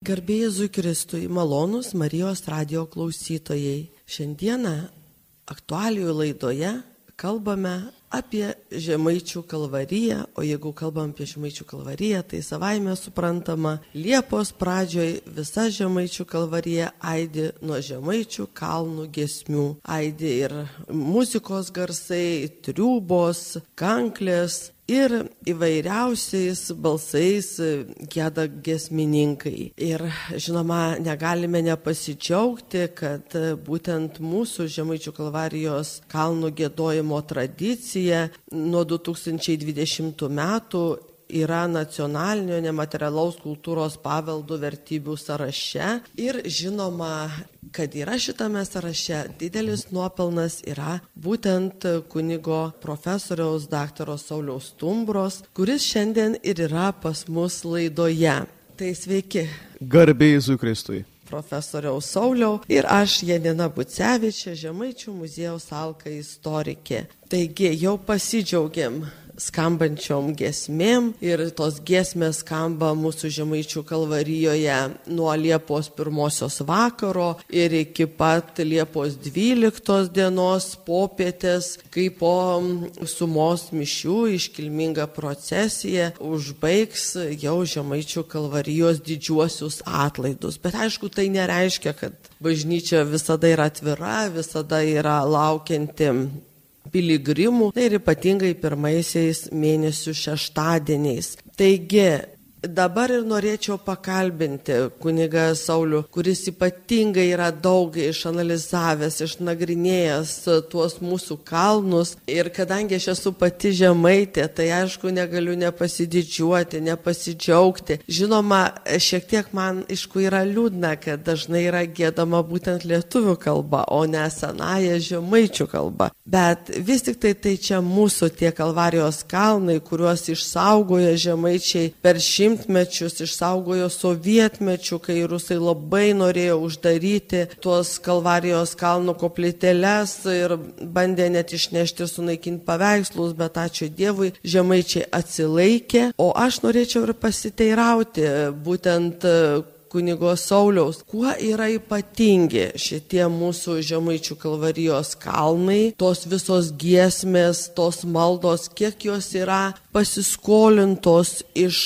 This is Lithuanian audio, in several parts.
Garbėjai Kristui, malonus Marijos radio klausytojai. Šiandieną aktualijų laidoje kalbame apie Žemaičių kalvariją, o jeigu kalbam apie Žemaičių kalvariją, tai savaime suprantama, Liepos pradžioj visa Žemaičių kalvarija aidi nuo Žemaičių kalnų gesmių. Aidi ir muzikos garsai, triubos, kanklės, ir įvairiausiais balsais gėda gesmininkai. Ir žinoma, negalime nepasidžiaugti, kad būtent mūsų Žemaičių kalvarijos kalnų gėdojimo tradicija nuo 2020 metų yra nacionalinio nematerialaus kultūros paveldo vertybių sąraše ir žinoma, kad yra šitame sąraše didelis nuopelnas yra būtent kunigo profesoriaus daktaro Sauliaus Tumbros, kuris šiandien ir yra pas mus laidoje. Tai sveiki. Garbėjai Zukristui profesoriaus Sauliau ir aš Janina Bucevičia, Žemaičių muziejaus alka istorikė. Taigi jau pasidžiaugiam skambančiom gesmėm ir tos gesmės skamba mūsų žemaičių kalvarijoje nuo Liepos pirmosios vakaro ir iki pat Liepos dvyliktos dienos popietės, kai po sumos mišių iškilminga procesija užbaigs jau žemaičių kalvarijos didžiuosius atlaidus. Bet aišku, tai nereiškia, kad bažnyčia visada yra atvira, visada yra laukianti piligrimų ir ypatingai pirmaisiais mėnesių šeštadieniais. Taigi, Dabar ir norėčiau pakalbinti kunigą Saulių, kuris ypatingai yra daug išanalizavęs, išnagrinėjęs tuos mūsų kalnus. Ir kadangi aš esu pati žemaitė, tai aišku negaliu nepasididžiuoti, nepasidžiaugti. Žinoma, šiek tiek man aišku yra liūdna, kad dažnai yra gėdama būtent lietuvių kalba, o ne senąją žemaičių kalba. Bet vis tik tai tai čia mūsų tie kalvarijos kalnai, kuriuos išsaugojo žemaičiai per šimtą šimtmečius išsaugojo sovietmečių, kai rusai labai norėjo uždaryti tuos Kalvarijos kalnų koplyteles ir bandė net išnešti ir sunaikinti paveikslus, bet ačiū Dievui, žemaičiai atsilaikė. O aš norėčiau ir pasiteirauti būtent kunigo Sauliaus. Kuo yra ypatingi šitie mūsų žemaičių kalvarijos kalnai, tos visos giesmės, tos maldos, kiek jos yra pasiskolintos iš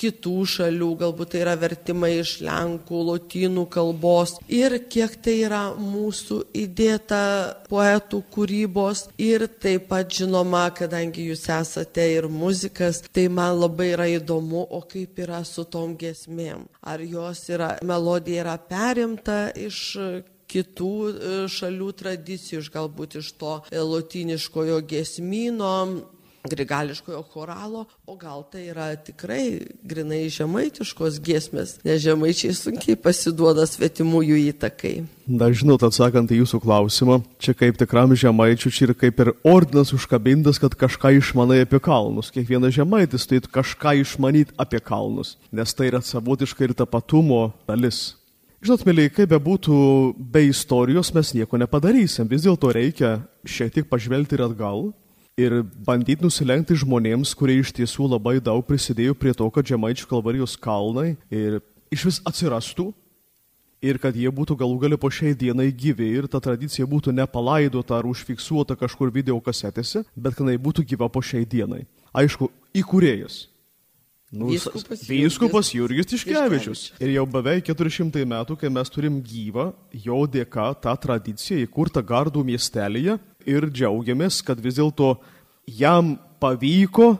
kitų šalių, galbūt tai yra vertimai iš lenkų, lotynų kalbos. Ir kiek tai yra mūsų įdėta poetų kūrybos. Ir taip pat žinoma, kadangi jūs esate ir muzikas, tai man labai yra įdomu, o kaip yra su tom gesmėm. Ar jos yra, melodija yra perimta iš kitų e, šalių tradicijų, iš galbūt iš to e, lotyniškojo gesmino, grigališkojo choralo, o gal tai yra tikrai grinai žemaitiškos giesmės, nes žemaičiai sunkiai pasiduoda svetimųjų įtakai. Na, žinot, atsakant į jūsų klausimą, čia kaip tikram žemaičiu, čia ir kaip ir ordinas užkabintas, kad kažką išmanai apie kalnus. Kiekvienas žemaitis turėtų kažką išmanyti apie kalnus, nes tai yra savotiška ir tapatumo dalis. Žinot, mėlyje, kaip bebūtų, be istorijos mes nieko nepadarysim. Vis dėlto reikia šiek tiek pažvelgti ir atgal ir bandyti nusilenkti žmonėms, kurie iš tiesų labai daug prisidėjo prie to, kad Žemaičių kalvarijos kalnai ir iš vis atsirastų ir kad jie būtų galų gali po šiai dienai gyvi ir ta tradicija būtų nepalaidota ar užfiksuota kažkur video kasetėse, bet kad jinai būtų gyva po šiai dienai. Aišku, įkūrėjas. Nu, Vyskupas, Vyskupas Jurgis Tiškevičius. Ir jau beveik 400 metų, kai mes turim gyvą, jo dėka tą tradiciją įkurtą Gardų miestelėje, ir džiaugiamės, kad vis dėlto jam pavyko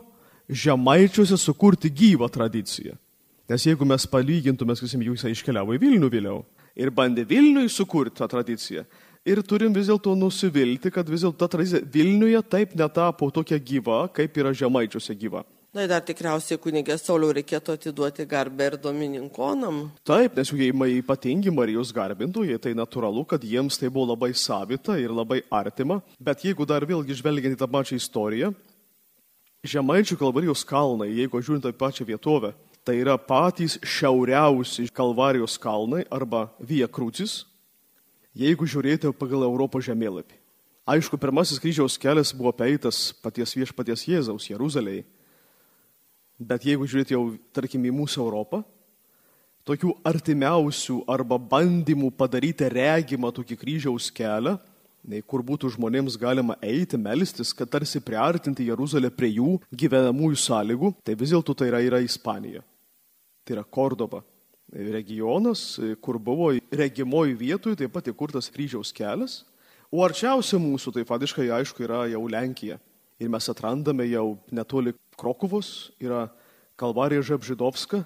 žemaičiuose sukurti gyvą tradiciją. Nes jeigu mes palygintume, sakysim, jūs iškeliavo į Vilnių vėliau ir bandė Vilniui sukurti tą tradiciją, ir turim vis dėlto nusivilti, kad vis dėlto ta tradicija Vilniuje taip netapo tokia gyva, kaip yra žemaičiuose gyva. Na ir dar tikriausiai kunigės Sauliau reikėtų atiduoti garbę ir domininkonam. Taip, nes jie ypatingi Marijos garbintojai, tai natūralu, kad jiems tai buvo labai savita ir labai artima. Bet jeigu dar vėlgi žvelgiant į tą pačią istoriją, Žemaičių kalvarijos kalnai, jeigu žiūrint į pačią vietovę, tai yra patys šiauriausi kalvarijos kalnai arba Via Crucis, jeigu žiūrėti pagal Europos žemėlapį. Aišku, pirmasis kryžiaus kelias buvo peitas paties viešpaties Jėzaus Jeruzalėje Bet jeigu žiūrėt jau, tarkim, į mūsų Europą, tokių artimiausių arba bandymų padaryti regimą tokį kryžiaus kelią, kur būtų žmonėms galima eiti, melstis, kad tarsi priartinti Jeruzalę prie jų gyvenamųjų sąlygų, tai vis dėlto tai yra, yra Ispanija. Tai yra Kordoba. Regionas, kur buvo regimoji vietoje taip pat įkurtas kryžiaus kelias, o arčiausia mūsų, tai fadiškai aišku, yra jau Lenkija. Ir mes atrandame jau netoli Krokuvos, yra Kalvarija Žabžidovska,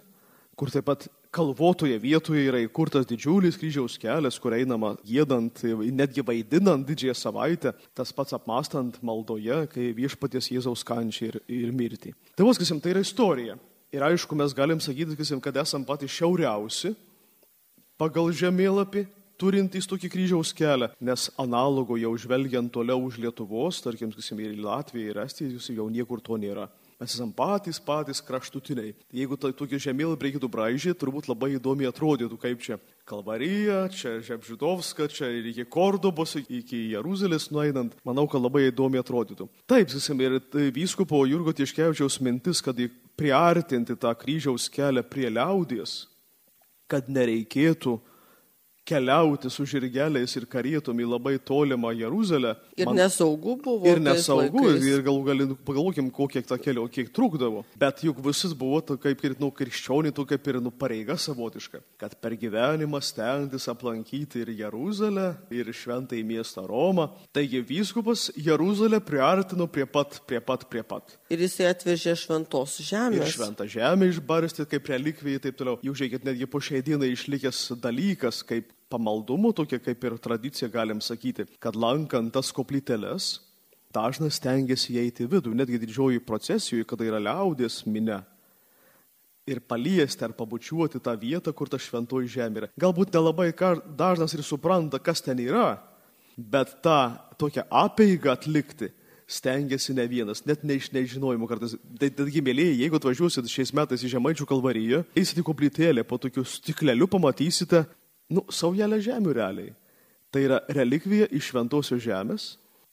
kur taip pat kalvotoje vietoje yra įkurtas didžiulis kryžiaus kelias, kur einama gėdant, netgi vaidinant didžiąją savaitę, tas pats apmastant maldoje, kai viešpaties Jėzaus kančiai ir, ir mirtį. Tai vos, kasim, tai yra istorija. Ir aišku, mes galim sakyti, kasim, kad esam patys šiauriausi pagal žemėlapį, turintys tokį kryžiaus kelią, nes analogo jau žvelgiant toliau už Lietuvos, tarkim, kasim, ir Latvija, ir Estija, jūs jau niekur to nėra. Mes esame patys, patys kraštutiniai. Jeigu tai tokį žemėlapį reikėtų braižyti, turbūt labai įdomiai atrodytų, kaip čia Kalvarija, čia Žepžidovska, čia ir iki Kordobos, iki Jeruzalės nueinant. Manau, kad labai įdomiai atrodytų. Taip, sakysim, ir vyskupo Jurgo Tieškevičiaus mintis, kad priartinti tą kryžiaus kelią prie liaudies, kad nereikėtų keliauti su žirgeliais ir karietom į labai tolimą Jeruzalę. Ir man, nesaugu buvo. Ir nesaugu, ir galų gali, pagalvokim, kokie tą kelią, kiek trukdavo. Bet juk visas buvo to, kaip ir nu, krikščionį, to kaip ir nu, pareiga savotiška, kad per gyvenimą stengtis aplankyti ir Jeruzalę, ir šventąjį miestą Romą. Taigi vyskupas Jeruzalę priartino prie pat, prie pat, prie pat. Ir jisai atvežė šventos žemės. Ir šventą žemę išbarstė kaip relikvijai ir taip toliau. Jau žiūrėkit, netgi po šiai dienai išlikęs dalykas, kaip pamaldumo, tokia kaip ir tradicija galim sakyti, kad lankant tas koplyteles, dažnas tengiasi įeiti vidų, netgi didžioji procesijoje, kada yra liaudės minė. Ir paliesti ar pabučiuoti tą vietą, kur ta šventoji žemė yra. Galbūt nelabai dažnas ir supranta, kas ten yra, bet tą tokią apieigą atlikti stengiasi ne vienas, net ne iš nežinojimo kartais. Tai, taigi, mėlyje, jeigu atvažiuosit šiais metais į Žemaičių kalvariją, eisite į koplytėlę, po tokiu stikleliu pamatysite nu, saujelę žemių realiai. Tai yra relikvija iš šventosios žemės,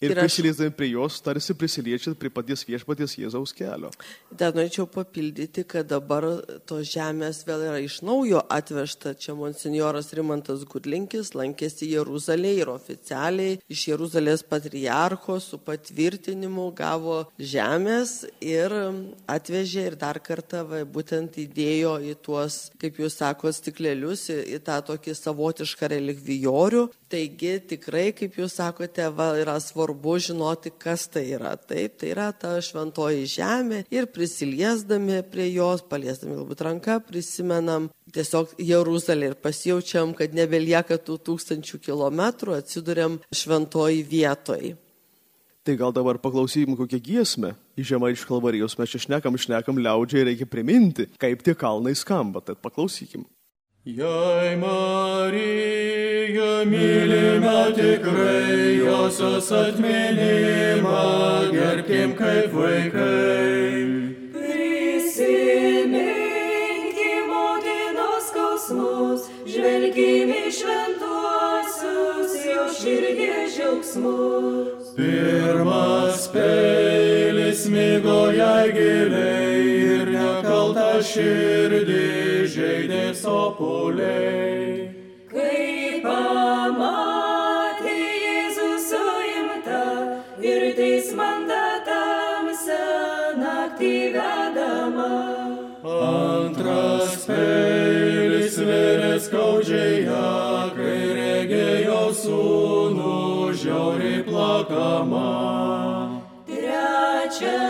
Ir, ir prisiliesdami prie jos, tarsi prisiliečiat prie paties viešpaties Jėzaus kelio. Dar norėčiau papildyti, kad dabar tos žemės vėl yra iš naujo atvežta. Čia monsinjoras Rimantas Gudlinkis lankėsi Jeruzalėje ir oficialiai iš Jeruzalės patriarcho su patvirtinimu gavo žemės ir atvežė ir dar kartą va, būtent įdėjo į tuos, kaip jūs sakote, stiklelius, į, į tą tokį savotišką relikvijorių. Taigi tikrai, kaip jūs sakote, va, yra svarbu svarbu žinoti, kas tai yra. Taip, tai yra ta šventoji žemė ir prisiliesdami prie jos, paliesdami galbūt ranką, prisimenam tiesiog Jeruzalę ir pasijaučiam, kad nebelieka tų tūkstančių kilometrų, atsiduriam šventoji vietoj. Tai gal dabar paklausykim kokią giesmę iš žemai iš kalvarijos. Mes čia šnekam, šnekam liaudžiai, reikia priminti, kaip tie kalnai skamba. Tad paklausykim. Jei Marija mylime tikrai, josios atminimą gerbkim kaip vaikai. Prisiminkim motinos skausmus, žvelgim į šventuosius, jo širdies džiaugsmus. Pirmas peilis mygo jai giliai ir nekalta širdį žaidė sopuliai. Kai pamatė Jėzus suimta ir teismanda tamsa naktį vedama. Antras peilis vėrė skaudžiai ją, kai regėjo sūnų žiauriai plakama. Trečias,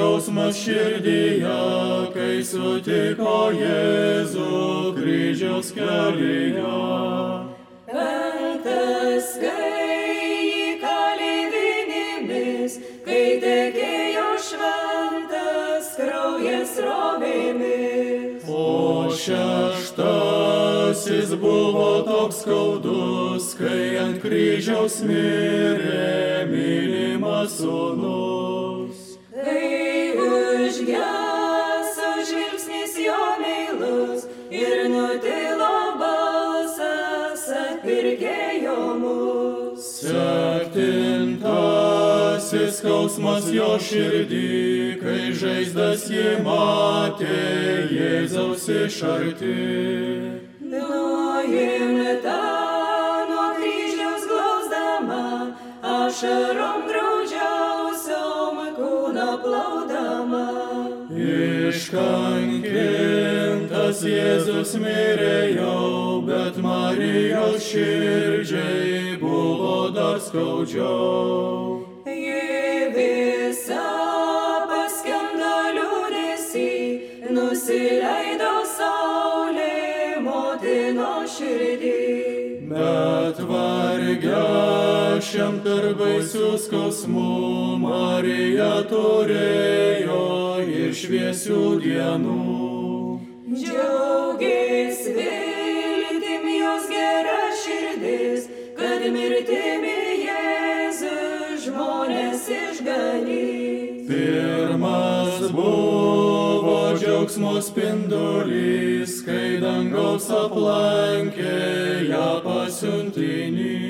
skausmas širdyje, kai sutiko Jėzų kryžiaus kelyje. Penktas, kai įkalė vinimis, kai tekėjo šventas kraujas robėmis. O šeštasis buvo toks skaudus, kai ant kryžiaus mirė mylimas sūnus. Skausmas jo širdį, kai žaizdas jie matė Jėzaus iš arti. Nuimta nuo kryžiaus glausdama, ašarom graudžiausiom kūną plaudama. Iškankintas Jėzus mirė jau, bet Marijos širdžiai buvo dar skaudžiau. Šiam per baisių skausmų Marija turėjo ir šviesių dienų. Džiaugės viltim jos gera širdis, kad mirtimi Jėzus žmonės išganys. Pirmas buvo džiaugsmo spindulys, kai dangaus aplankė ją pasiuntinys.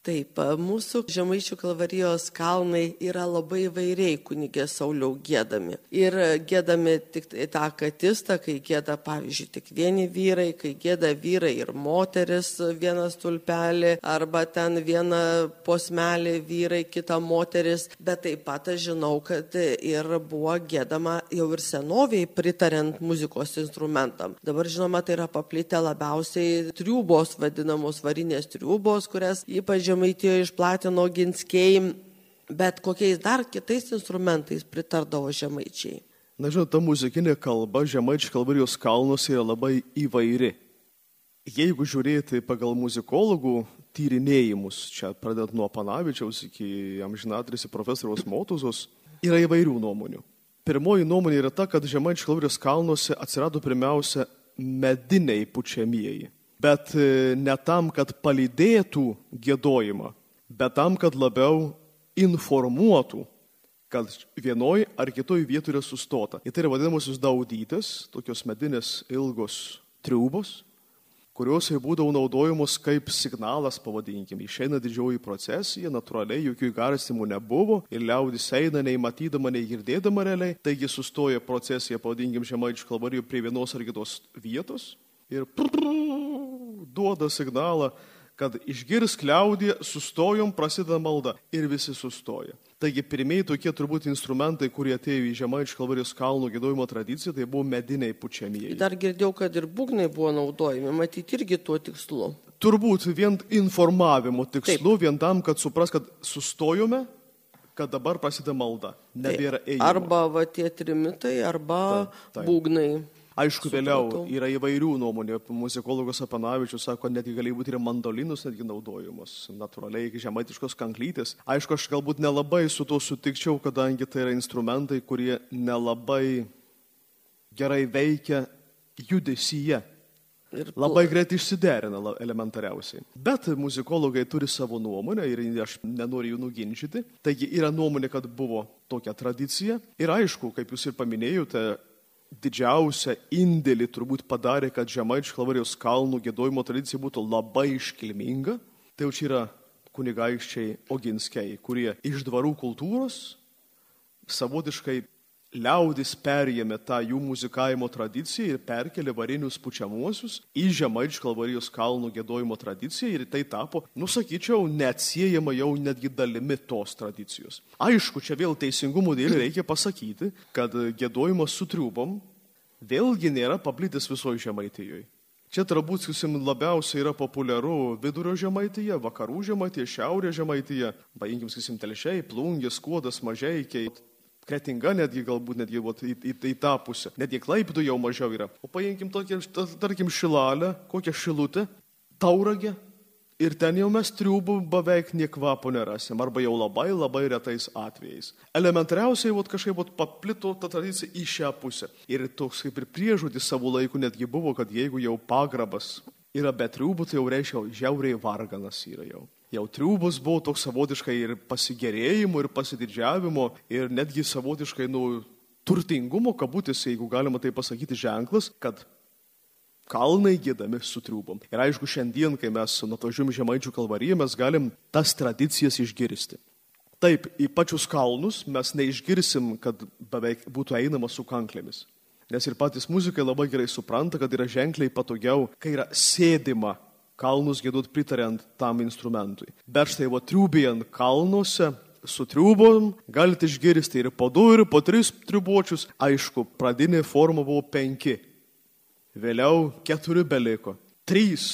Taip, mūsų Žemaičių kalvarijos kalnai yra labai vairiai kunigė Sauliau gėdami. Ir gėdami tik tą katistą, kai gėda, pavyzdžiui, tik vieni vyrai, kai gėda vyrai ir moteris vienas tulpelį, arba ten viena posmelė vyrai, kita moteris. Bet taip pat aš žinau, kad ir buvo gėdama jau ir senoviai pritarint muzikos instrumentam. Dabar, žinoma, tai yra paplitę labiausiai triubos vadinamos varinės triubos, kurias ypač žemaitijoje išplatino ginskiai, bet kokiais dar kitais instrumentais pritardavo žemaičiai. Na žinot, ta muzikinė kalba Žemaičių kalvarijos kalnuose yra labai įvairi. Jeigu žiūrėti pagal muzikologų tyrinėjimus, čia pradedant nuo Panavičiaus iki amžinatrisi profesoriaus Motuzos, yra įvairių nuomonių. Pirmoji nuomonė yra ta, kad Žemaičių kalvarijos kalnuose atsirado pirmiausia mediniai pučiamieji. Bet e, ne tam, kad palydėtų gėdojimą, bet tam, kad labiau informuotų, kad vienoj ar kitoj vietoje yra sustota. Ir tai yra vadinamosios daudytės, tokios medinės ilgos triubos, kurios jau būdavo naudojamos kaip signalas, pavadinkime. Išeina didžioji procesija, natūraliai jokių garsimų nebuvo ir liaudis eina nei matydama, nei girdėdama realiai, taigi sustoja procesija, pavadinkim, žemaičių kalvarijų prie vienos ar kitos vietos ir duoda signalą, kad išgirs kliaudį, sustojom, prasideda malda ir visi sustoja. Taigi pirmieji tokie turbūt instrumentai, kurie atėjo į Žemaičių kalvarijos kalnų gėdojimo tradiciją, tai buvo mediniai pučiamieji. Dar girdėjau, kad ir būgnai buvo naudojami, matyti irgi tuo tikslu. Turbūt vien informavimo tikslu, Taip. vien tam, kad supras, kad sustojome, kad dabar prasideda malda. Nebėra ėjimo. Arba va, tie trimitai, arba Taip, taip. būgnai. Aišku, Supratau. vėliau yra įvairių nuomonių. Muzikologas Apanavičius sako, netgi gali būti ir mandolinus netgi naudojamos, natūraliai žemaitiškos kanklytės. Aišku, aš galbūt nelabai su to sutikčiau, kadangi tai yra instrumentai, kurie nelabai gerai veikia judesyje. Ir Labai greit išsiderina elementariausiai. Bet muzikologai turi savo nuomonę ir aš nenoriu jų nuginčyti. Taigi yra nuomonė, kad buvo tokia tradicija. Ir aišku, kaip jūs ir paminėjote, didžiausią indėlį turbūt padarė, kad Žemaičių kalvarijos kalnų gėdojimo tradicija būtų labai iškilminga. Tai jau čia yra kunigaikščiai Oginskiai, kurie iš dvarų kultūros savotiškai liaudis perėmė tą jų muzikavimo tradiciją ir perkelė varinius pučiamuosius į Žemaičių kalvarijos kalnų gėdojimo tradiciją ir tai tapo, nusakyčiau, neatsiejama jau netgi dalimi tos tradicijos. Aišku, čia vėl teisingumo dėlį reikia pasakyti, kad gėdojimas su triubom vėlgi nėra paplitęs visoje Žemaitijoje. Čia turbūt, labiausiai yra populiaru vidurio žemaityje, vakarų žemaityje, šiaurės žemaityje, paimkim, sakysim, telšiai, plungės, kuodas, mažeikiai, kretinga netgi galbūt netgi vat, į, į, į tą pusę, netgi klaipdų jau mažiau yra. O paimkim, ta- tarkim, šilalę, kokią šilutę, tauragę. Ir ten jau mes triubų beveik nie kvapo nerasim, arba jau labai labai retais atvejais. Elementariausiai vat, kažkaip vat, paplito ta tradicija į šią pusę. Ir toks kaip ir priežodis savo laiku netgi buvo, kad jeigu jau pagrabas yra be triubų, tai jau reiškia, žiauriai varganas yra jau. Jau triubus buvo toks savotiškai ir pasigerėjimo, ir pasididžiavimo, ir netgi savotiškai, nu, turtingumo, kabutėse, jeigu galima tai pasakyti, ženklas, kad kalnai gėdami su triubom. Ir aišku, šiandien, kai mes nuvažiuojame Žemaičių kalvariją, mes galim tas tradicijas išgirsti. Taip, į pačius kalnus mes neišgirsim, kad beveik būtų einama su kanklėmis. Nes ir patys muzikai labai gerai supranta, kad yra ženkliai patogiau, kai yra sėdima kalnus gėdut pritariant tam instrumentui. Bet štai va triubėjant kalnuose, su triubom galite išgirsti ir po du, ir po tris triubočius. Aišku, pradinė forma buvo penki. Vėliau keturi beliko. Trys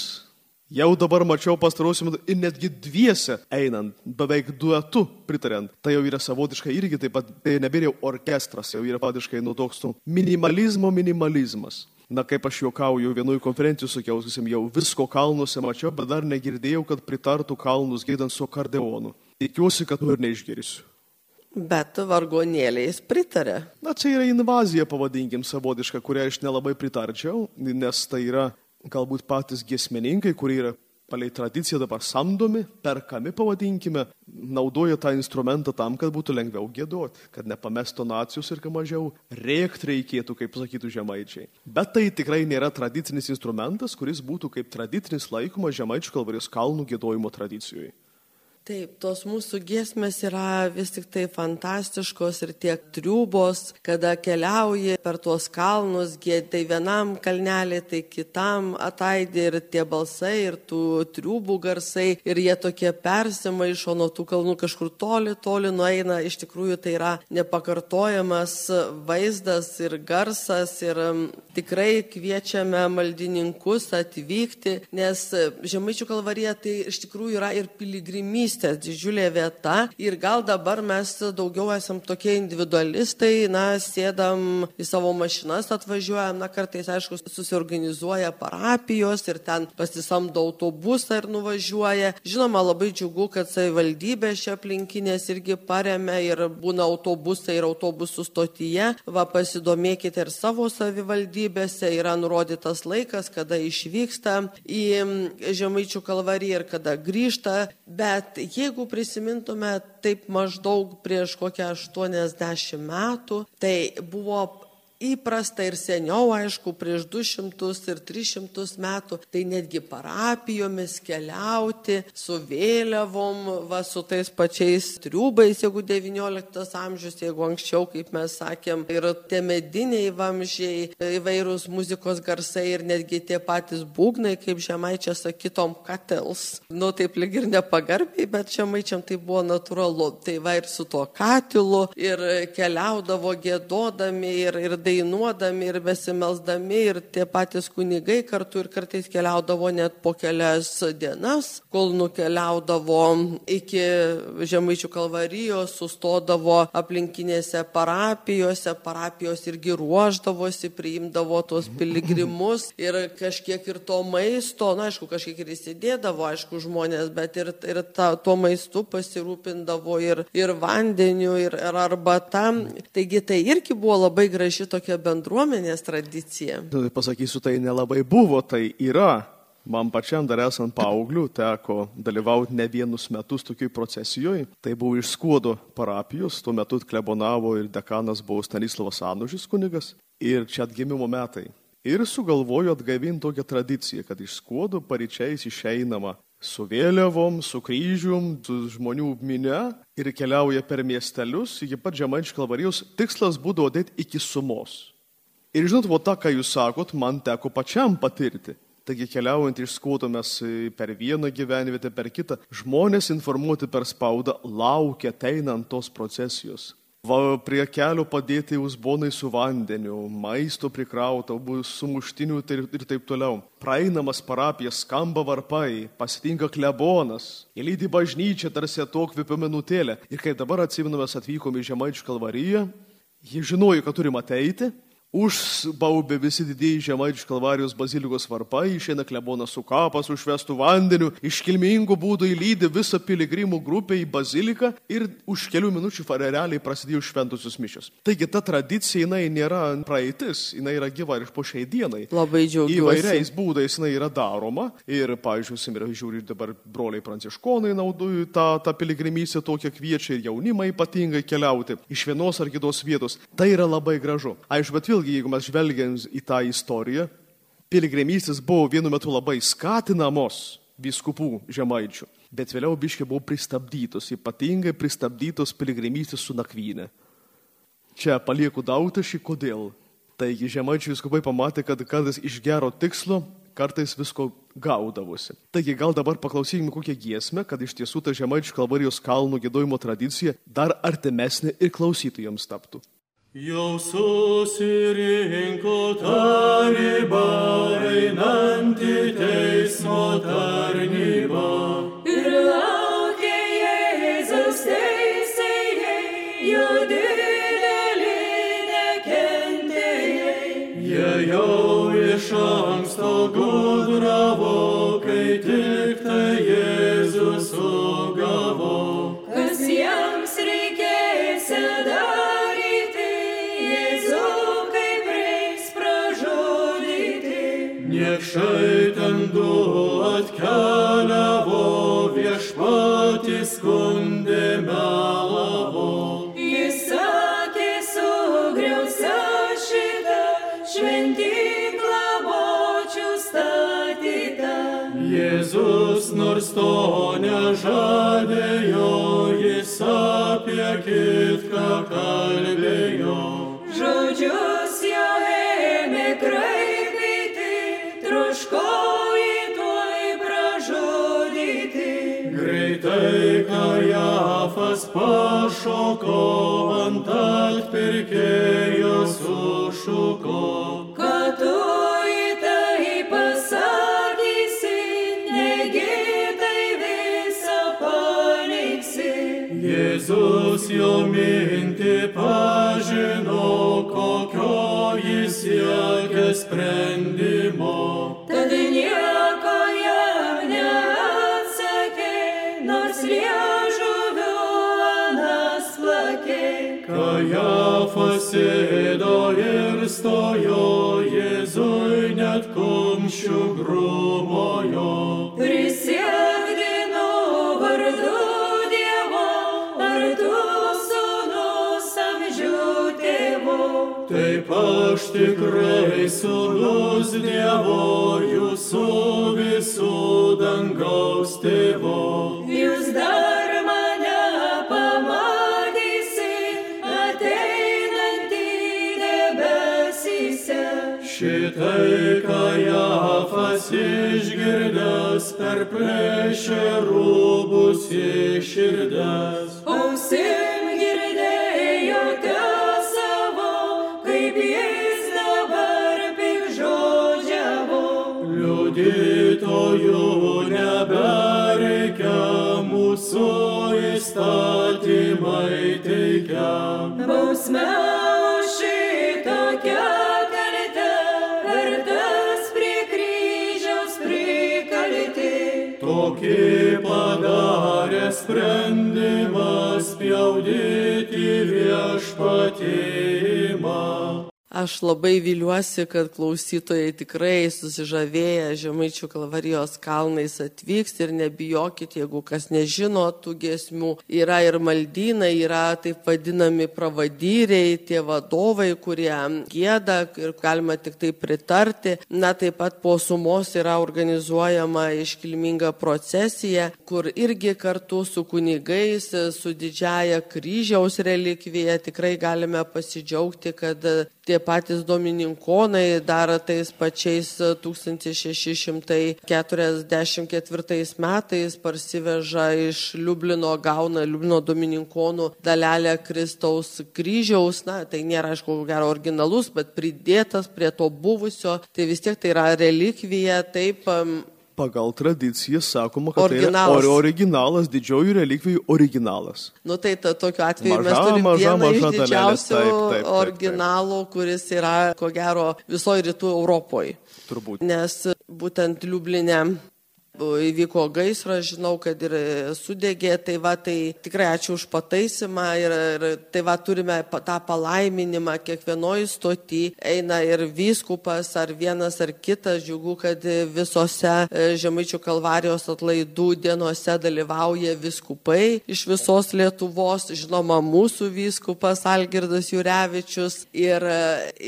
Jau dabar mačiau pastarosiu metu ir netgi dviese einant, beveik duetu pritariant. Tai jau yra savotiškai irgi taip pat, tai nebėra jau orkestras, jau yra padiškai nu toks nu, minimalizmo minimalizmas. Na, kaip aš juokauju, vienoj konferencijų sakiau, sakysim, jau visko kalnuose mačiau, bet dar negirdėjau, kad pritartų kalnus gėdant su kardeonu. Tikiuosi, kad tu ir neišgirsiu. Bet vargonėliais pritarė. Na, čia yra invazija, pavadinkim, savotiška, kurią aš nelabai pritarčiau, nes tai yra galbūt patys giesmininkai, kurie yra palei tradiciją dabar samdomi, perkami, pavadinkime, naudoja tą instrumentą tam, kad būtų lengviau gėduoti, kad nepamestų nacijos ir kad mažiau rėkti reikėtų, kaip sakytų žemaičiai. Bet tai tikrai nėra tradicinis instrumentas, kuris būtų kaip tradicinis laikomas žemaičių kalvarijos kalnų gėdojimo tradicijoje. Taip, tos mūsų giesmės yra vis tik tai fantastiškos ir tiek triubos, kada keliauji per tuos kalnus, tai vienam kalnelį, tai kitam ataidė ir tie balsai, ir tų triubų garsai, ir jie tokie persimaišo nuo tų kalnų kažkur toli, toli nueina. Iš tikrųjų tai yra nepakartojamas vaizdas ir garsas ir tikrai kviečiame maldininkus atvykti, nes Žemaičių kalvarija tai iš tikrųjų yra ir piligrimystė bendrystės didžiulė vieta ir gal dabar mes daugiau esam tokie individualistai, na, sėdam į savo mašinas, atvažiuojam, na, kartais, aišku, susiorganizuoja parapijos ir ten pasisamdo autobusą ir nuvažiuoja. Žinoma, labai džiugu, kad savivaldybė šia aplinkinės irgi paremia ir būna autobusai ir autobusų stotyje. Va, pasidomėkite ir savo savivaldybėse, yra nurodytas laikas, kada išvyksta į Žemaičių kalvariją ir kada grįžta, bet jeigu prisimintume taip maždaug prieš kokią 80 metų, tai buvo įprasta ir seniau, aišku, prieš 200 ir 300 metų, tai netgi parapijomis keliauti su vėliavom, va, su tais pačiais triubais, jeigu 19 amžius, jeigu anksčiau, kaip mes sakėm, ir tie mediniai vamžiai, įvairūs muzikos garsai ir netgi tie patys būgnai, kaip žemaičia sakytom, katils. Nu, taip lyg ir nepagarbiai, bet žemaičiam tai buvo natūralu. Tai va ir su tuo katilu ir keliaudavo gėdodami ir, ir dainuodami ir besimelsdami ir tie patys kunigai kartu ir kartais keliaudavo net po kelias dienas, kol nukeliaudavo iki Žemaičių kalvarijos, sustodavo aplinkinėse parapijose, parapijos irgi ruoždavosi, priimdavo tuos piligrimus ir kažkiek ir to maisto, na aišku, kažkiek ir įsidėdavo, aišku, žmonės, bet ir, ir ta, tuo maistu pasirūpindavo ir, ir vandeniu, ir, ir arbata. Taigi tai irgi buvo labai graži tokia bendruomenės tradicija. Pasakysiu, tai nelabai buvo, tai yra. Man pačiam dar esant paaugliu teko dalyvauti ne vienus metus tokiai procesijoje. Tai buvo iš Skuodo parapijos, tuo metu klebonavo ir dekanas buvo Stanislavas Anužis kunigas. Ir čia atgimimo metai. Ir sugalvojo atgaivinti tokią tradiciją, kad iš Skuodo paryčiais išeinama su vėliavom, su kryžium, žmonių minė ir keliauja per miestelius iki pat Žemaičių kalvarijos. Tikslas būdavo dėti iki sumos. Ir žinot, va tą, ką jūs sakot, man teko pačiam patirti. Taigi keliaujant iš skuoto mes per vieną gyvenvietę, per kitą, žmonės informuoti per spaudą laukia teinant tos procesijos. Va prie kelio padėti uzbonai su vandeniu, maisto prikrauta, bus sumuštinių ir, taip toliau. Praeinamas parapijas skamba varpai, pasitinka klebonas, įlydi bažnyčią tarsi atokvėpio minutėlę. Ir kai dabar atsiminamės atvykome į Žemaičių kalvariją, jie žinojo, kad turime ateiti, Užbaubė visi didieji žemaičių kalvarijos bazilikos varpai, išeina klebonas su kapas, užvestų vandeniu, iškilmingų būdų įlydi visą piligrimų grupę į baziliką ir už kelių minučių farereliai prasidėjo šventusius mišios. Taigi ta tradicija, jinai nėra praeitis, jinai yra gyva ir po šiai dienai. Labai džiaugiuosi. Įvairiais būdais jinai yra daroma ir, pavyzdžiui, ir žiūri dabar broliai pranciškonai naudoja tą, tą piligrimystę tokią kviečia ir jaunimą ypatingai keliauti iš vienos ar kitos vietos. Tai yra labai gražu. Aišku, bet vėlgi vėlgi, jeigu mes žvelgiam į tą istoriją, piligrimystės buvo vienu metu labai skatinamos viskupų žemaičių, bet vėliau biškiai buvo pristabdytos, ypatingai pristabdytos piligrimystės su nakvynė. Čia palieku dautašį, kodėl. Taigi žemaičių viskupai pamatė, kad kartais iš gero tikslo, kartais visko gaudavosi. Taigi gal dabar paklausykime kokią giesmę, kad iš tiesų ta žemaičių kalvarijos kalnų gėdojimo tradicija dar artimesnė ir klausytojams taptų. Jau susirinko taryba, einanti teismo tarnyba. Ir laukia Jėzus teisėjai, jo didelį nekentėjai. Jie jau iš anksto gudravo, Niekšai ten du atkeliavo, viešpatys skundė melavo. Jis sakė, sugriausia šitą šventyklą bočių statytą. Jėzus nors to nežadėjo, jis apie kitką kalbėjo. Greitai Kajafas pašoko, ant atpirkėjo Kajafas sėdo ir stojo, Jėzui net kumščių grumojo. Prisiekdinu vardu Dievo, ar tu sūnus amžių tėvo. Taip aš tikrai sūnus Dievo, jūsų visų dangaus tėvo. Šitai Kajafas išgirdęs per plėšę rūbus iširdęs. Ausim girdėjo savo, kaip jis dabar pikžodžiavo. Liudytojų nebereikia, mūsų įstatymai teikia. Bausme Tokį padarė sprendimą spjaudyti viešpatymą. Aš labai viliuosi, kad klausytojai tikrai susižavėję Žemaičių kalvarijos kalnais atvyks ir nebijokit, jeigu kas nežino tų gesmių. Yra ir maldynai, yra taip vadinami pravadyriai, tie vadovai, kurie gėda ir galima tik tai pritarti. Na, taip pat po sumos yra organizuojama iškilminga procesija, kur irgi kartu su kunigais, su didžiaja kryžiaus relikvija tikrai galime pasidžiaugti, kad tie patys domininkonai dar tais pačiais 1644 metais parsiveža iš Liublino, gauna Liublino domininkonų dalelę Kristaus kryžiaus. Na, tai nėra, aišku, ko gero originalus, bet pridėtas prie to buvusio. Tai vis tiek tai yra relikvija, taip. Pagal tradiciją sakoma, kad Originalas. tai yra ori- originalas, didžioji relikvijų originalas. Nu tai ta, tokiu atveju Maža, mes turime maža, vieną maža iš didžiausių taip, taip, taip. originalų, kuris yra, ko gero, visoje rytų Europoje. Turbūt. Nes būtent Liublinė įvyko gaisras, žinau, kad ir sudegė, tai va, tai tikrai ačiū už pataisimą ir, ir tai va, turime tą palaiminimą kiekvienoje stoti, eina ir vyskupas, ar vienas, ar kitas, džiugu, kad visose e, Žemaičių kalvarijos atlaidų dienose dalyvauja viskupai iš visos Lietuvos, žinoma, mūsų vyskupas Algirdas Jurevičius ir e,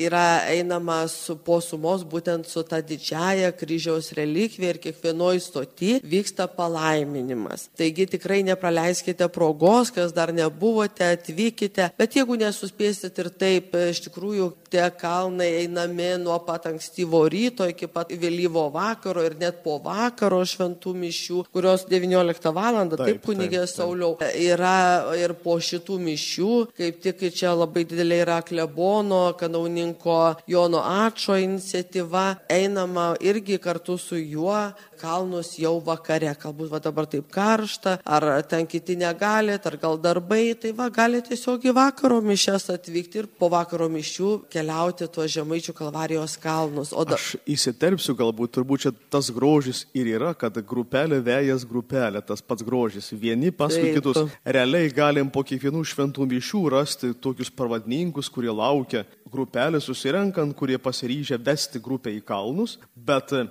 yra einama su posumos būtent su ta didžiaja kryžiaus relikvija ir kiekvienoje stoti vyksta palaiminimas. Taigi tikrai nepraleiskite progos, kas dar nebuvote, atvykite, bet jeigu nesuspėsit ir taip, iš tikrųjų tie kalnai einami nuo pat ankstyvo ryto iki pat vėlyvo vakaro ir net po vakaro šventų mišių, kurios 19 val. Taip, Taip, kunigė taip, taip. Sauliau. Yra ir po šitų mišių, kaip tik čia labai didelė yra klebono, kanauninko Jono Ačo iniciatyva, einama irgi kartu su juo kalnus jau vakare, galbūt va dabar taip karšta, ar ten kiti negalit, ar gal darbai, tai va gali tiesiog į vakaro mišes atvykti ir po vakaro mišių keliauti tuos žemaičių kalvarijos kalnus. O da, Aš įsiterpsiu, galbūt turbūt čia tas grožis ir yra, kad grupelė vėjas grupelė, tas pats grožis. Vieni paskui Taip. kitus. Realiai galim po kiekvienų šventų mišių rasti tokius pravadininkus, kurie laukia grupelę susirenkant, kurie pasiryžę vesti grupę į kalnus, bet e,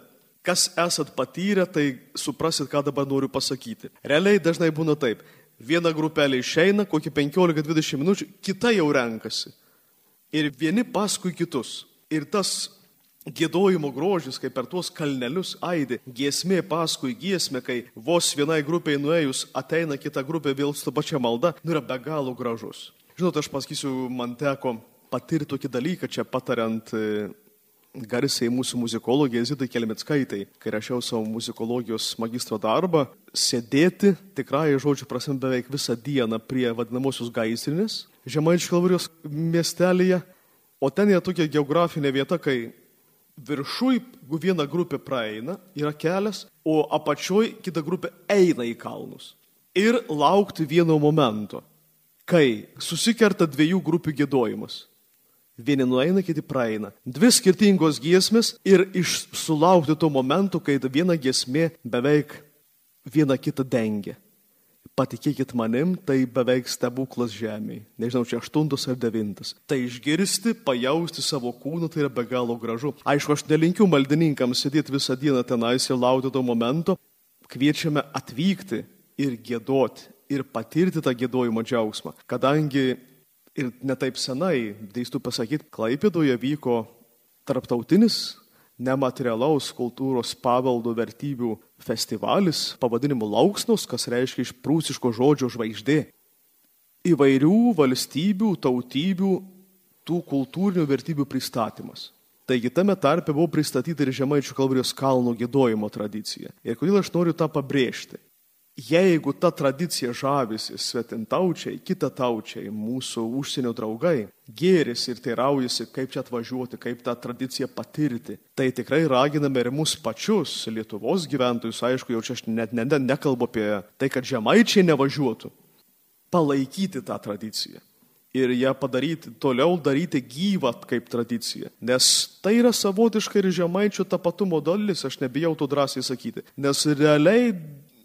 kas esat patyrę, tai suprasit, ką dabar noriu pasakyti. Realiai dažnai būna taip. Viena grupelė išeina, kokį 15-20 minučių, kita jau renkasi. Ir vieni paskui kitus. Ir tas gėdojimo grožis, kai per tuos kalnelius aidi, giesmė paskui giesmė, kai vos vienai grupiai nuėjus ateina kita grupė vėl su pačia malda, nu yra be galo gražus. Žinot, aš pasakysiu, man teko patirti tokį dalyką čia patariant e, garsiai mūsų muzikologė Zitai Kelmetskaitai, kai rašiau savo muzikologijos magistro darbą, sėdėti tikrai žodžiu prasme beveik visą dieną prie vadinamosios gaisrinės Žemaičių kalvarijos miestelėje, o ten yra tokia geografinė vieta, kai viršui viena grupė praeina, yra kelias, o apačioj kita grupė eina į kalnus. Ir laukti vieno momento, kai susikerta dviejų grupių gėdojimas. Vieni nueina, kiti praeina. Dvi skirtingos giesmės ir iš sulaukti to momento, kai viena giesmė beveik viena kitą dengia. Patikėkit manim, tai beveik stebuklas žemėje. Nežinau, čia aštuntas ar devintas. Tai išgirsti, pajausti savo kūną, tai yra be galo gražu. Aišku, aš nelinkiu maldininkams sėdėti visą dieną tenais ir laukti to momento. Kviečiame atvykti ir gėdoti, ir patirti tą gėdojimo džiaugsmą. Kadangi ir netaip senai, drįstu pasakyti, Klaipėdoje vyko tarptautinis nematerialaus kultūros paveldo vertybių festivalis pavadinimu Lauksnos, kas reiškia iš prūsiško žodžio žvaigždė. Įvairių valstybių, tautybių, tų kultūrinių vertybių pristatymas. Taigi tame tarpe buvo pristatyta ir Žemaičių kalvarijos kalno gėdojimo tradicija. Ir kodėl aš noriu tą pabrėžti? Jeigu ta tradicija žavisi svetintaučiai, kitataučiai, mūsų užsienio draugai, gėris ir teiraujasi, kaip čia atvažiuoti, kaip tą tradiciją patirti, tai tikrai raginame ir mus pačius, Lietuvos gyventojus, aišku, jau čia aš net ne, ne, nekalbu apie tai, kad žemaičiai nevažiuotų, palaikyti tą tradiciją. Ir ją padaryti, toliau daryti gyvą kaip tradiciją. Nes tai yra savotiškai ir žemaičių tapatumo dalis, aš nebijau to drąsiai sakyti. Nes realiai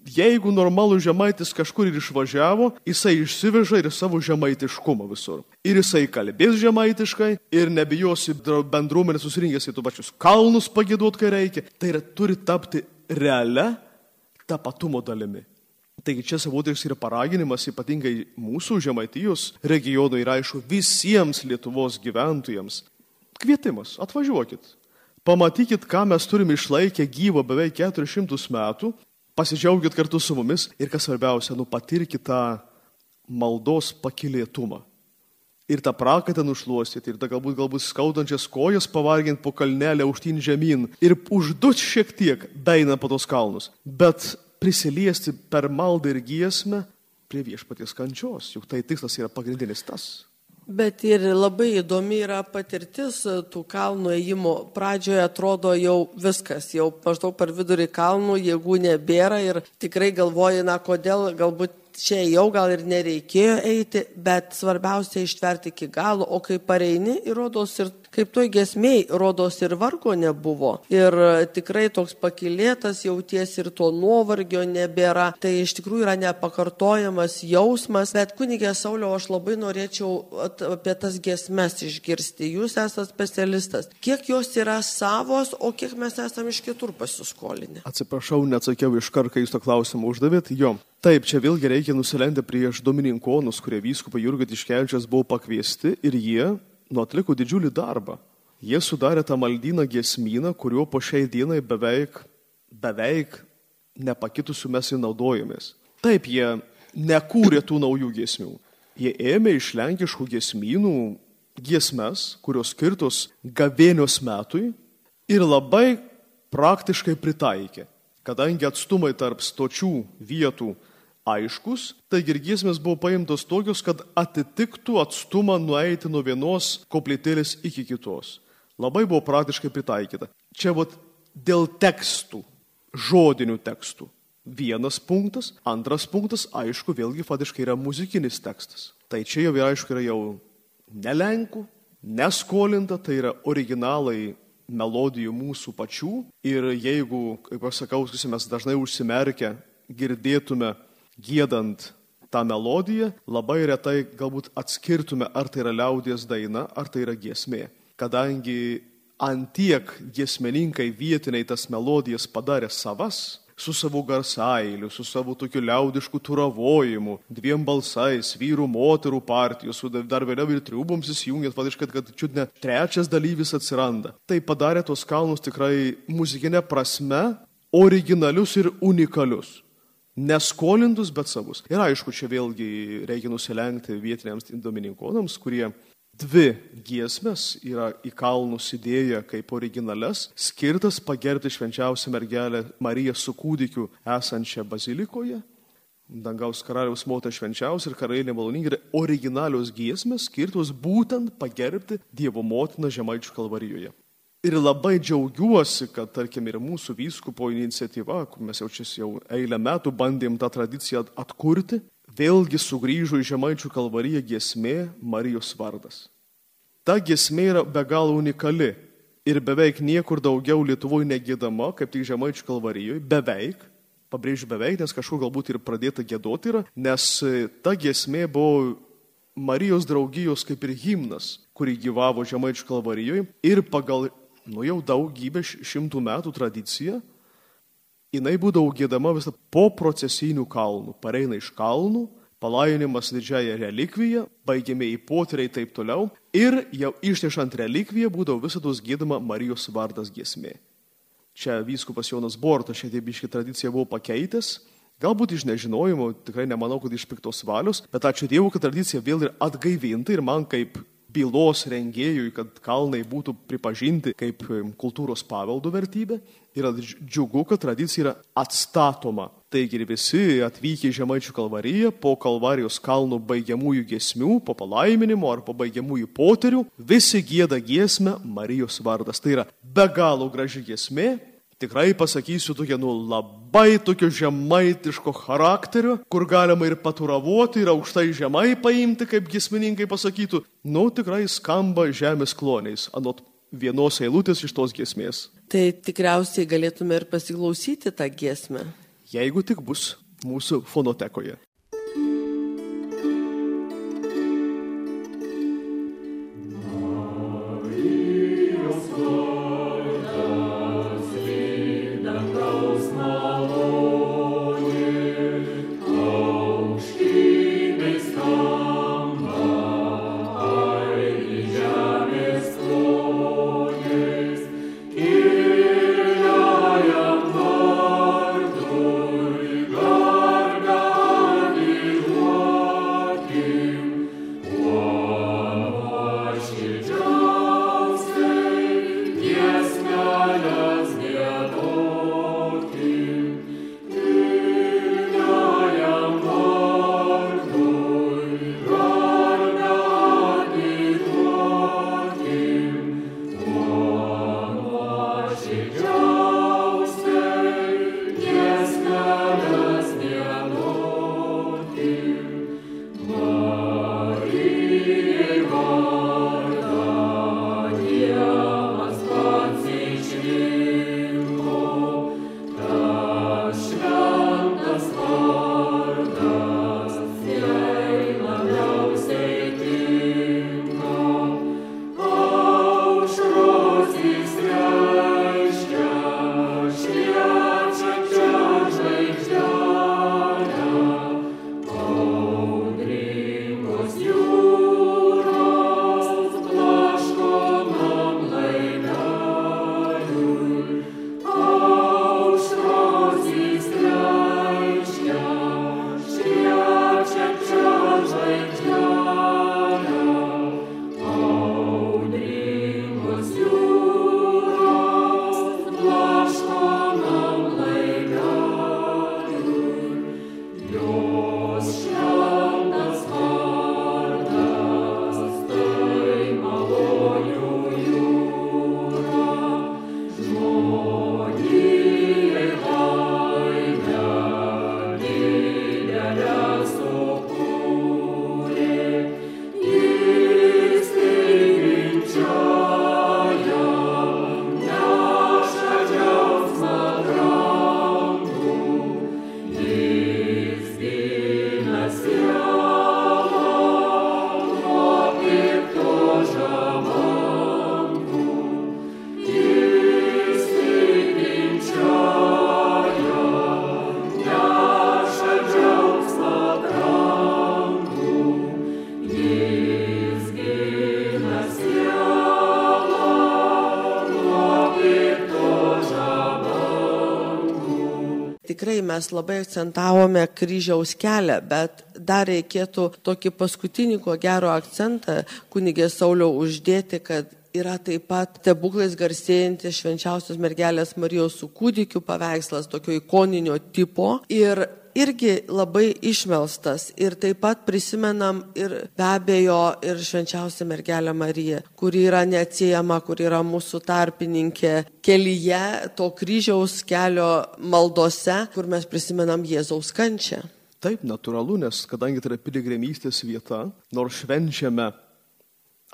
jeigu normalų žemaitis kažkur ir išvažiavo, jisai išsiveža ir savo žemaitiškumą visur. Ir jisai kalbės žemaitiškai ir nebijosi bendruomenė susirinkęs į tų pačius kalnus pagėduot, kai reikia. Tai yra, turi tapti realia tapatumo dalimi. Taigi čia savotiškas yra paraginimas ypatingai mūsų žemaitijos regionui ir aišku visiems Lietuvos gyventojams. Kvietimas, atvažiuokit. Pamatykit, ką mes turime išlaikę gyvą beveik 400 metų, pasidžiaugit kartu su mumis ir kas svarbiausia, nu patirkit tą maldos pakilėtumą. Ir tą prakaitą nušluostyti, ir tą galbūt, galbūt skaudančias kojas pavarginti po kalnelę aukštyn žemyn ir užduoti šiek tiek daina po tos kalnus. Bet prisiliesti per maldą ir giesmę prie viešpaties kančios, juk tai tikslas yra pagrindinis tas. Bet ir labai įdomi yra patirtis e, tų kalnų ėjimo. Pradžioje atrodo jau viskas, jau maždaug per vidurį kalnų jėgų nebėra ir tikrai galvoji, na kodėl galbūt čia jau gal ir nereikėjo eiti, bet svarbiausia ištverti iki galo, o kai pareini, įrodos ir kaip toj gesmiai, rodos ir vargo nebuvo. Ir e, tikrai toks pakilėtas jauties ir to nuovargio nebėra. Tai iš tikrųjų yra nepakartojamas jausmas, bet kunigė Sauliau, aš labai norėčiau apie tas gesmes išgirsti. Jūs esate specialistas. Kiek jos yra savos, o kiek mes esame iš kitur pasiskolinę? Atsiprašau, neatsakiau iš karto, kai jūs tą klausimą uždavėt. Jo. Taip, čia vėlgi reikia nusilendi prieš domininkonus, kurie vyskupą Jurgą Tiškevičias buvo pakviesti ir jie nu, atliko didžiulį darbą. Jie sudarė tą maldyną gesmyną, kuriuo po šiai dienai beveik, beveik nepakitusių mes įnaudojamės. Taip, jie nekūrė tų naujų gesmių. Jie ėmė iš lenkiškų gesmynų giesmes, kurios skirtos gavėnios metui ir labai praktiškai pritaikė, kadangi atstumai tarp stočių vietų aiškus, taigi ir giesmės buvo paimtos tokios, kad atitiktų atstumą nueiti nuo vienos koplytėlės iki kitos. Labai buvo praktiškai pritaikyta. Čia vat dėl tekstų, žodinių tekstų. Vienas punktas, antras punktas, aišku, vėlgi fatiškai yra muzikinis tekstas. Tai čia jau, aišku, yra jau ne lenkų, neskolinta, tai yra originalai melodijų mūsų pačių. Ir jeigu, kaip aš sakau, mes dažnai užsimerkę girdėtume gėdant tą melodiją, labai retai galbūt atskirtume, ar tai yra liaudies daina, ar tai yra giesmė. Kadangi antiek giesmeninkai vietiniai tas melodijas padarė savas, su savo garsailiu, su savo tokiu liaudišku turavojimu, dviem balsais, vyrų, moterų partijos, dar vėliau ir triuboms įsijungiant, vadiškai, kad čiut ne trečias dalyvis atsiranda. Tai padarė tos kalnus tikrai muzikinė prasme originalius ir unikalius. Neskolintus, bet savus. Ir aišku, čia vėlgi reikia nusilenkti vietiniams dominikonams, kurie dvi giesmės yra į kalnus įdėję kaip originales, skirtas pagerbti švenčiausią mergelę Mariją su kūdikiu esančią bazilikoje. Dangaus karaliaus motina švenčiausia ir karalienė maloningė yra originalios giesmės skirtos būtent pagerbti Dievo motiną Žemaičių kalvarijoje. Ir labai džiaugiuosi, kad, tarkim, ir mūsų vyskupo iniciatyva, kur mes jau čia jau eilę metų bandėm tą tradiciją atkurti, vėlgi sugrįžo į Žemaičių kalvariją giesmė Marijos vardas. Ta giesmė yra be galo unikali ir beveik niekur daugiau Lietuvoje negėdama, kaip tik Žemaičių kalvarijoje, beveik, pabrėžiu beveik, nes kažkur galbūt ir pradėta gėdoti yra, nes ta giesmė buvo Marijos draugijos kaip ir himnas, kurį gyvavo Žemaičių kalvarijoje ir pagal nu jau daugybę šimtų metų tradicija, jinai būdavo gėdama visą po procesinių kalnų. Pareina iš kalnų, palaiminimas didžiąją relikviją, baigiami į poteriai taip toliau. Ir jau išnešant relikviją būdavo visada gėdama Marijos vardas giesmė. Čia vyskupas Jonas Bortas šią diebiškį tradiciją buvo pakeitęs. Galbūt iš nežinojimo, tikrai nemanau, kad iš piktos valios, bet ačiū Dievui, kad tradicija vėl ir atgaivinta ir man kaip bylos rengėjui, kad kalnai būtų pripažinti kaip kultūros paveldo vertybė. Yra džiugu, kad tradicija yra atstatoma. Taigi ir visi atvykę į Žemaičių kalvariją po kalvarijos kalnų baigiamųjų giesmių, po palaiminimo ar po baigiamųjų poterių, visi gėda giesmę Marijos vardas. Tai yra be galo graži giesmė, tikrai pasakysiu tokia, nu, labai tokio žemaitiško charakterio, kur galima ir paturavoti, ir aukštai žemai paimti, kaip gismininkai pasakytų. Nu, tikrai skamba žemės kloniais, anot vienos eilutės iš tos giesmės. Tai tikriausiai galėtume ir pasiklausyti tą giesmę. Jeigu tik bus mūsų fonotekoje. Mes labai akcentavome kryžiaus kelią, bet dar reikėtų tokį paskutinį, ko gero akcentą kunigė Sauliau uždėti, kad yra taip pat stebuklais garsėjantis švenčiausios mergelės Marijos su kūdikiu paveikslas, tokio ikoninio tipo. Ir irgi labai išmelstas ir taip pat prisimenam ir be abejo ir švenčiausią mergelę Mariją, kuri yra neatsiejama, kuri yra mūsų tarpininkė kelyje to kryžiaus kelio maldose, kur mes prisimenam Jėzaus kančią. Taip, natūralu, nes kadangi tai yra piligrimystės vieta, nors švenčiame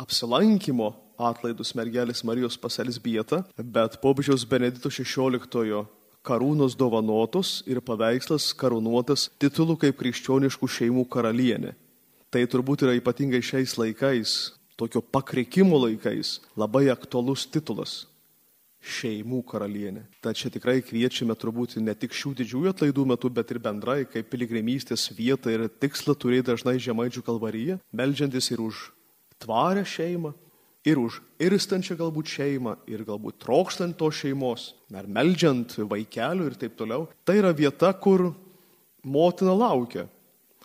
apsilankimo atlaidus mergelės Marijos paselis vietą, bet popiežiaus Benedito XVI karūnos dovanotos ir paveikslas karūnuotas titulu kaip krikščioniškų šeimų karalienė. Tai turbūt yra ypatingai šiais laikais, tokio pakrikimo laikais, labai aktualus titulas - šeimų karalienė. Tad čia tikrai kviečiame turbūt ne tik šių didžiųjų atlaidų metu, bet ir bendrai kaip piligrimystės vietą ir tikslą turėti dažnai žemaičių kalvaryje, melžiantis ir už tvarę šeimą, ir už irstančią galbūt šeimą, ir galbūt trokštant to šeimos, ar meldžiant vaikelių ir taip toliau. Tai yra vieta, kur motina laukia.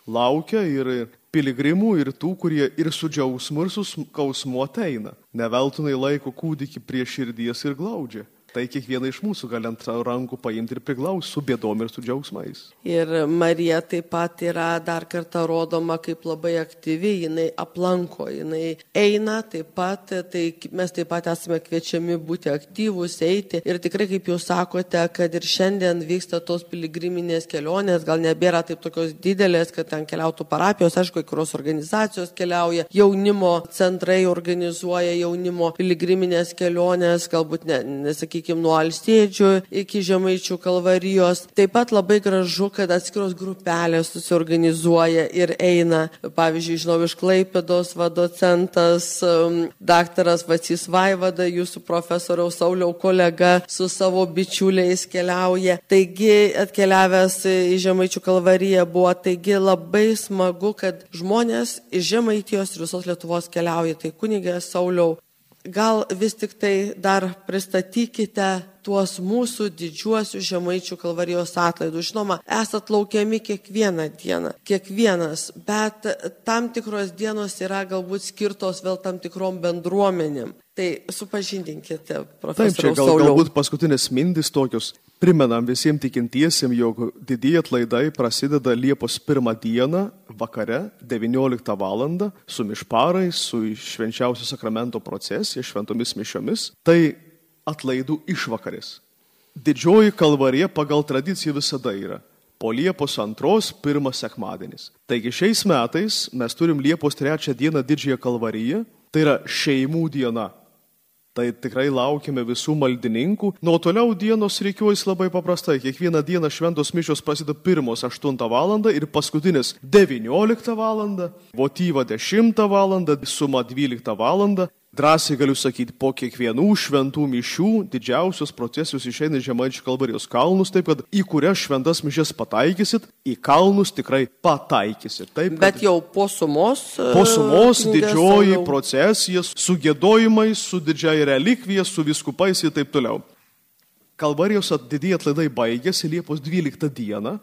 Laukia ir piligrimų, ir tų, kurie ir su džiausmu, ir su skausmu ateina. Neveltunai laiko kūdikį prie širdies ir glaudžia. Tai kiekvieną iš mūsų gali ant rankų paimti ir priglausti su bėdom ir su džiaugsmais. Ir Marija taip pat yra dar kartą rodoma kaip labai aktyvi, jinai aplanko, jinai eina taip pat, tai mes taip pat esame kviečiami būti aktyvūs, eiti. Ir tikrai, kaip jūs sakote, kad ir šiandien vyksta tos piligriminės kelionės, gal nebėra taip tokios didelės, kad ten keliautų parapijos, aišku, kurios organizacijos keliauja, jaunimo centrai organizuoja jaunimo piligriminės kelionės, galbūt, ne, nesakykime, nuo Alstėdžių iki Žemaičių kalvarijos. Taip pat labai gražu, kad atskiros grupelės susiorganizuoja ir eina. Pavyzdžiui, žinau, iš Klaipėdos vadocentas, um, daktaras Vacys Vaivada, jūsų profesoriaus Sauliau kolega su savo bičiuliais keliauja. Taigi, atkeliavęs į Žemaičių kalvariją buvo, taigi labai smagu, kad žmonės iš Žemaitijos ir visos Lietuvos keliauja. Tai kunigė Sauliau, gal vis tik tai dar pristatykite tuos mūsų didžiuosius žemaičių kalvarijos atlaidus. Žinoma, esat laukiami kiekvieną dieną, kiekvienas, bet tam tikros dienos yra galbūt skirtos vėl tam tikrom bendruomenėm. Tai supažindinkite, Taip, čia gal, galbūt paskutinės mintis tokios. Primenam visiems tikintiesiems, jog didieji atlaidai prasideda Liepos 1 dieną vakare 19 val. su mišparais, su švenčiausio sakramento procesija, šventomis mišiomis. Tai atlaidų išvakarės. Didžioji kalvarija pagal tradiciją visada yra. Po Liepos antros pirmas sekmadienis. Taigi šiais metais mes turim Liepos trečią dieną didžiąją kalvariją, tai yra šeimų diena. Tai tikrai laukiame visų maldininkų. Nuo toliau dienos reikiuojas labai paprastai. Kiekvieną dieną šventos mišios prasideda pirmos 8 val. ir paskutinės 19 val. Votyva 10 val. suma 12 val. Drąsiai galiu sakyti, po kiekvienų šventų mišių didžiausios procesijos išeina iš Žemaičių kalvarijos kalnus, taip kad į kurias šventas mišes pataikysit, į kalnus tikrai pataikysit. Taip, Bet jau po sumos. Po sumos e, didžioji Sauliau. procesija su gėdojimais, su didžiai relikvija, su viskupais ir taip toliau. Kalvarijos didieji atlaidai baigėsi Liepos 12 dieną,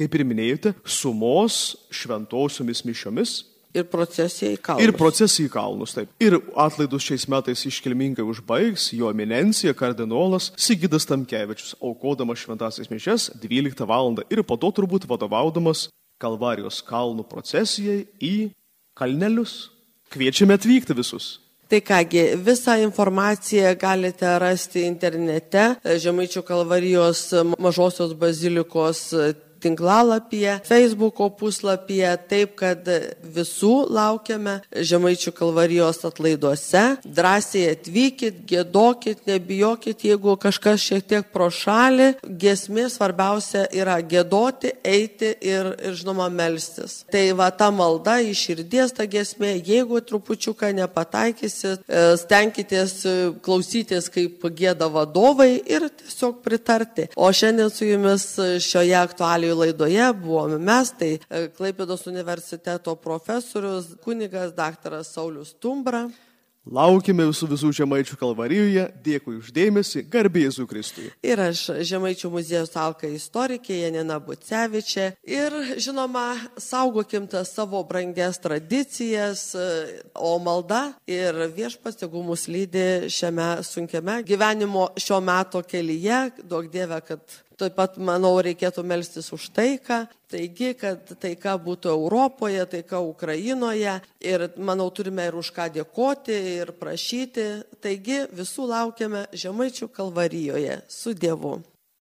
kaip ir minėjote, sumos šventosiomis mišiomis Ir procesija į kalną. ir procesija į kalnus. Taip. Ir atlaidus šiais metais iškilmingai užbaigs jo eminencija kardinolas Sigidas Tamkevičius, aukodamas šventasias mišes 12 val. ir po to turbūt vadovaudamas Kalvarijos kalnų procesijai į kalnelius. Kviečiame atvykti visus. Tai kągi, visą informaciją galite rasti internete Žemaičių kalvarijos mažosios bazilikos tinklalapyje, Facebook'o puslapyje, taip kad visų laukiame Žemaičių kalvarijos atlaiduose. Drąsiai atvykit, gėdokit, nebijokit, jeigu kažkas šiek tiek pro šalį, gesmė svarbiausia yra gėdoti, eiti ir, ir žinoma, melstis. Tai va ta malda iš širdies ta gesmė, jeigu trupučiuką nepataikysit, e, stenkitės e, klausytis, kaip gėda vadovai ir tiesiog pritarti. O šiandien su jumis šioje aktualijų laidoje buvome mes, tai e, Klaipėdos universiteto profesorius, kunigas daktaras Saulis Tumbra. Laukime visų visų žemaičių kalvarijoje. Dėkui uždėmesi. Garbė Jėzų Kristui. Ir aš Žemaičių muziejus Alka istorikė Janina Bucevičia. Ir žinoma, saugokim tas savo brangias tradicijas, o malda ir viešpas, jeigu mus lydi šiame sunkiame gyvenimo šio meto kelyje, duok Dieve, kad Taip pat, manau, reikėtų melstis už taiką, taigi, kad taika būtų Europoje, taika Ukrainoje ir, manau, turime ir už ką dėkoti ir prašyti. Taigi, visų laukiame Žemaičių kalvarijoje su Dievu.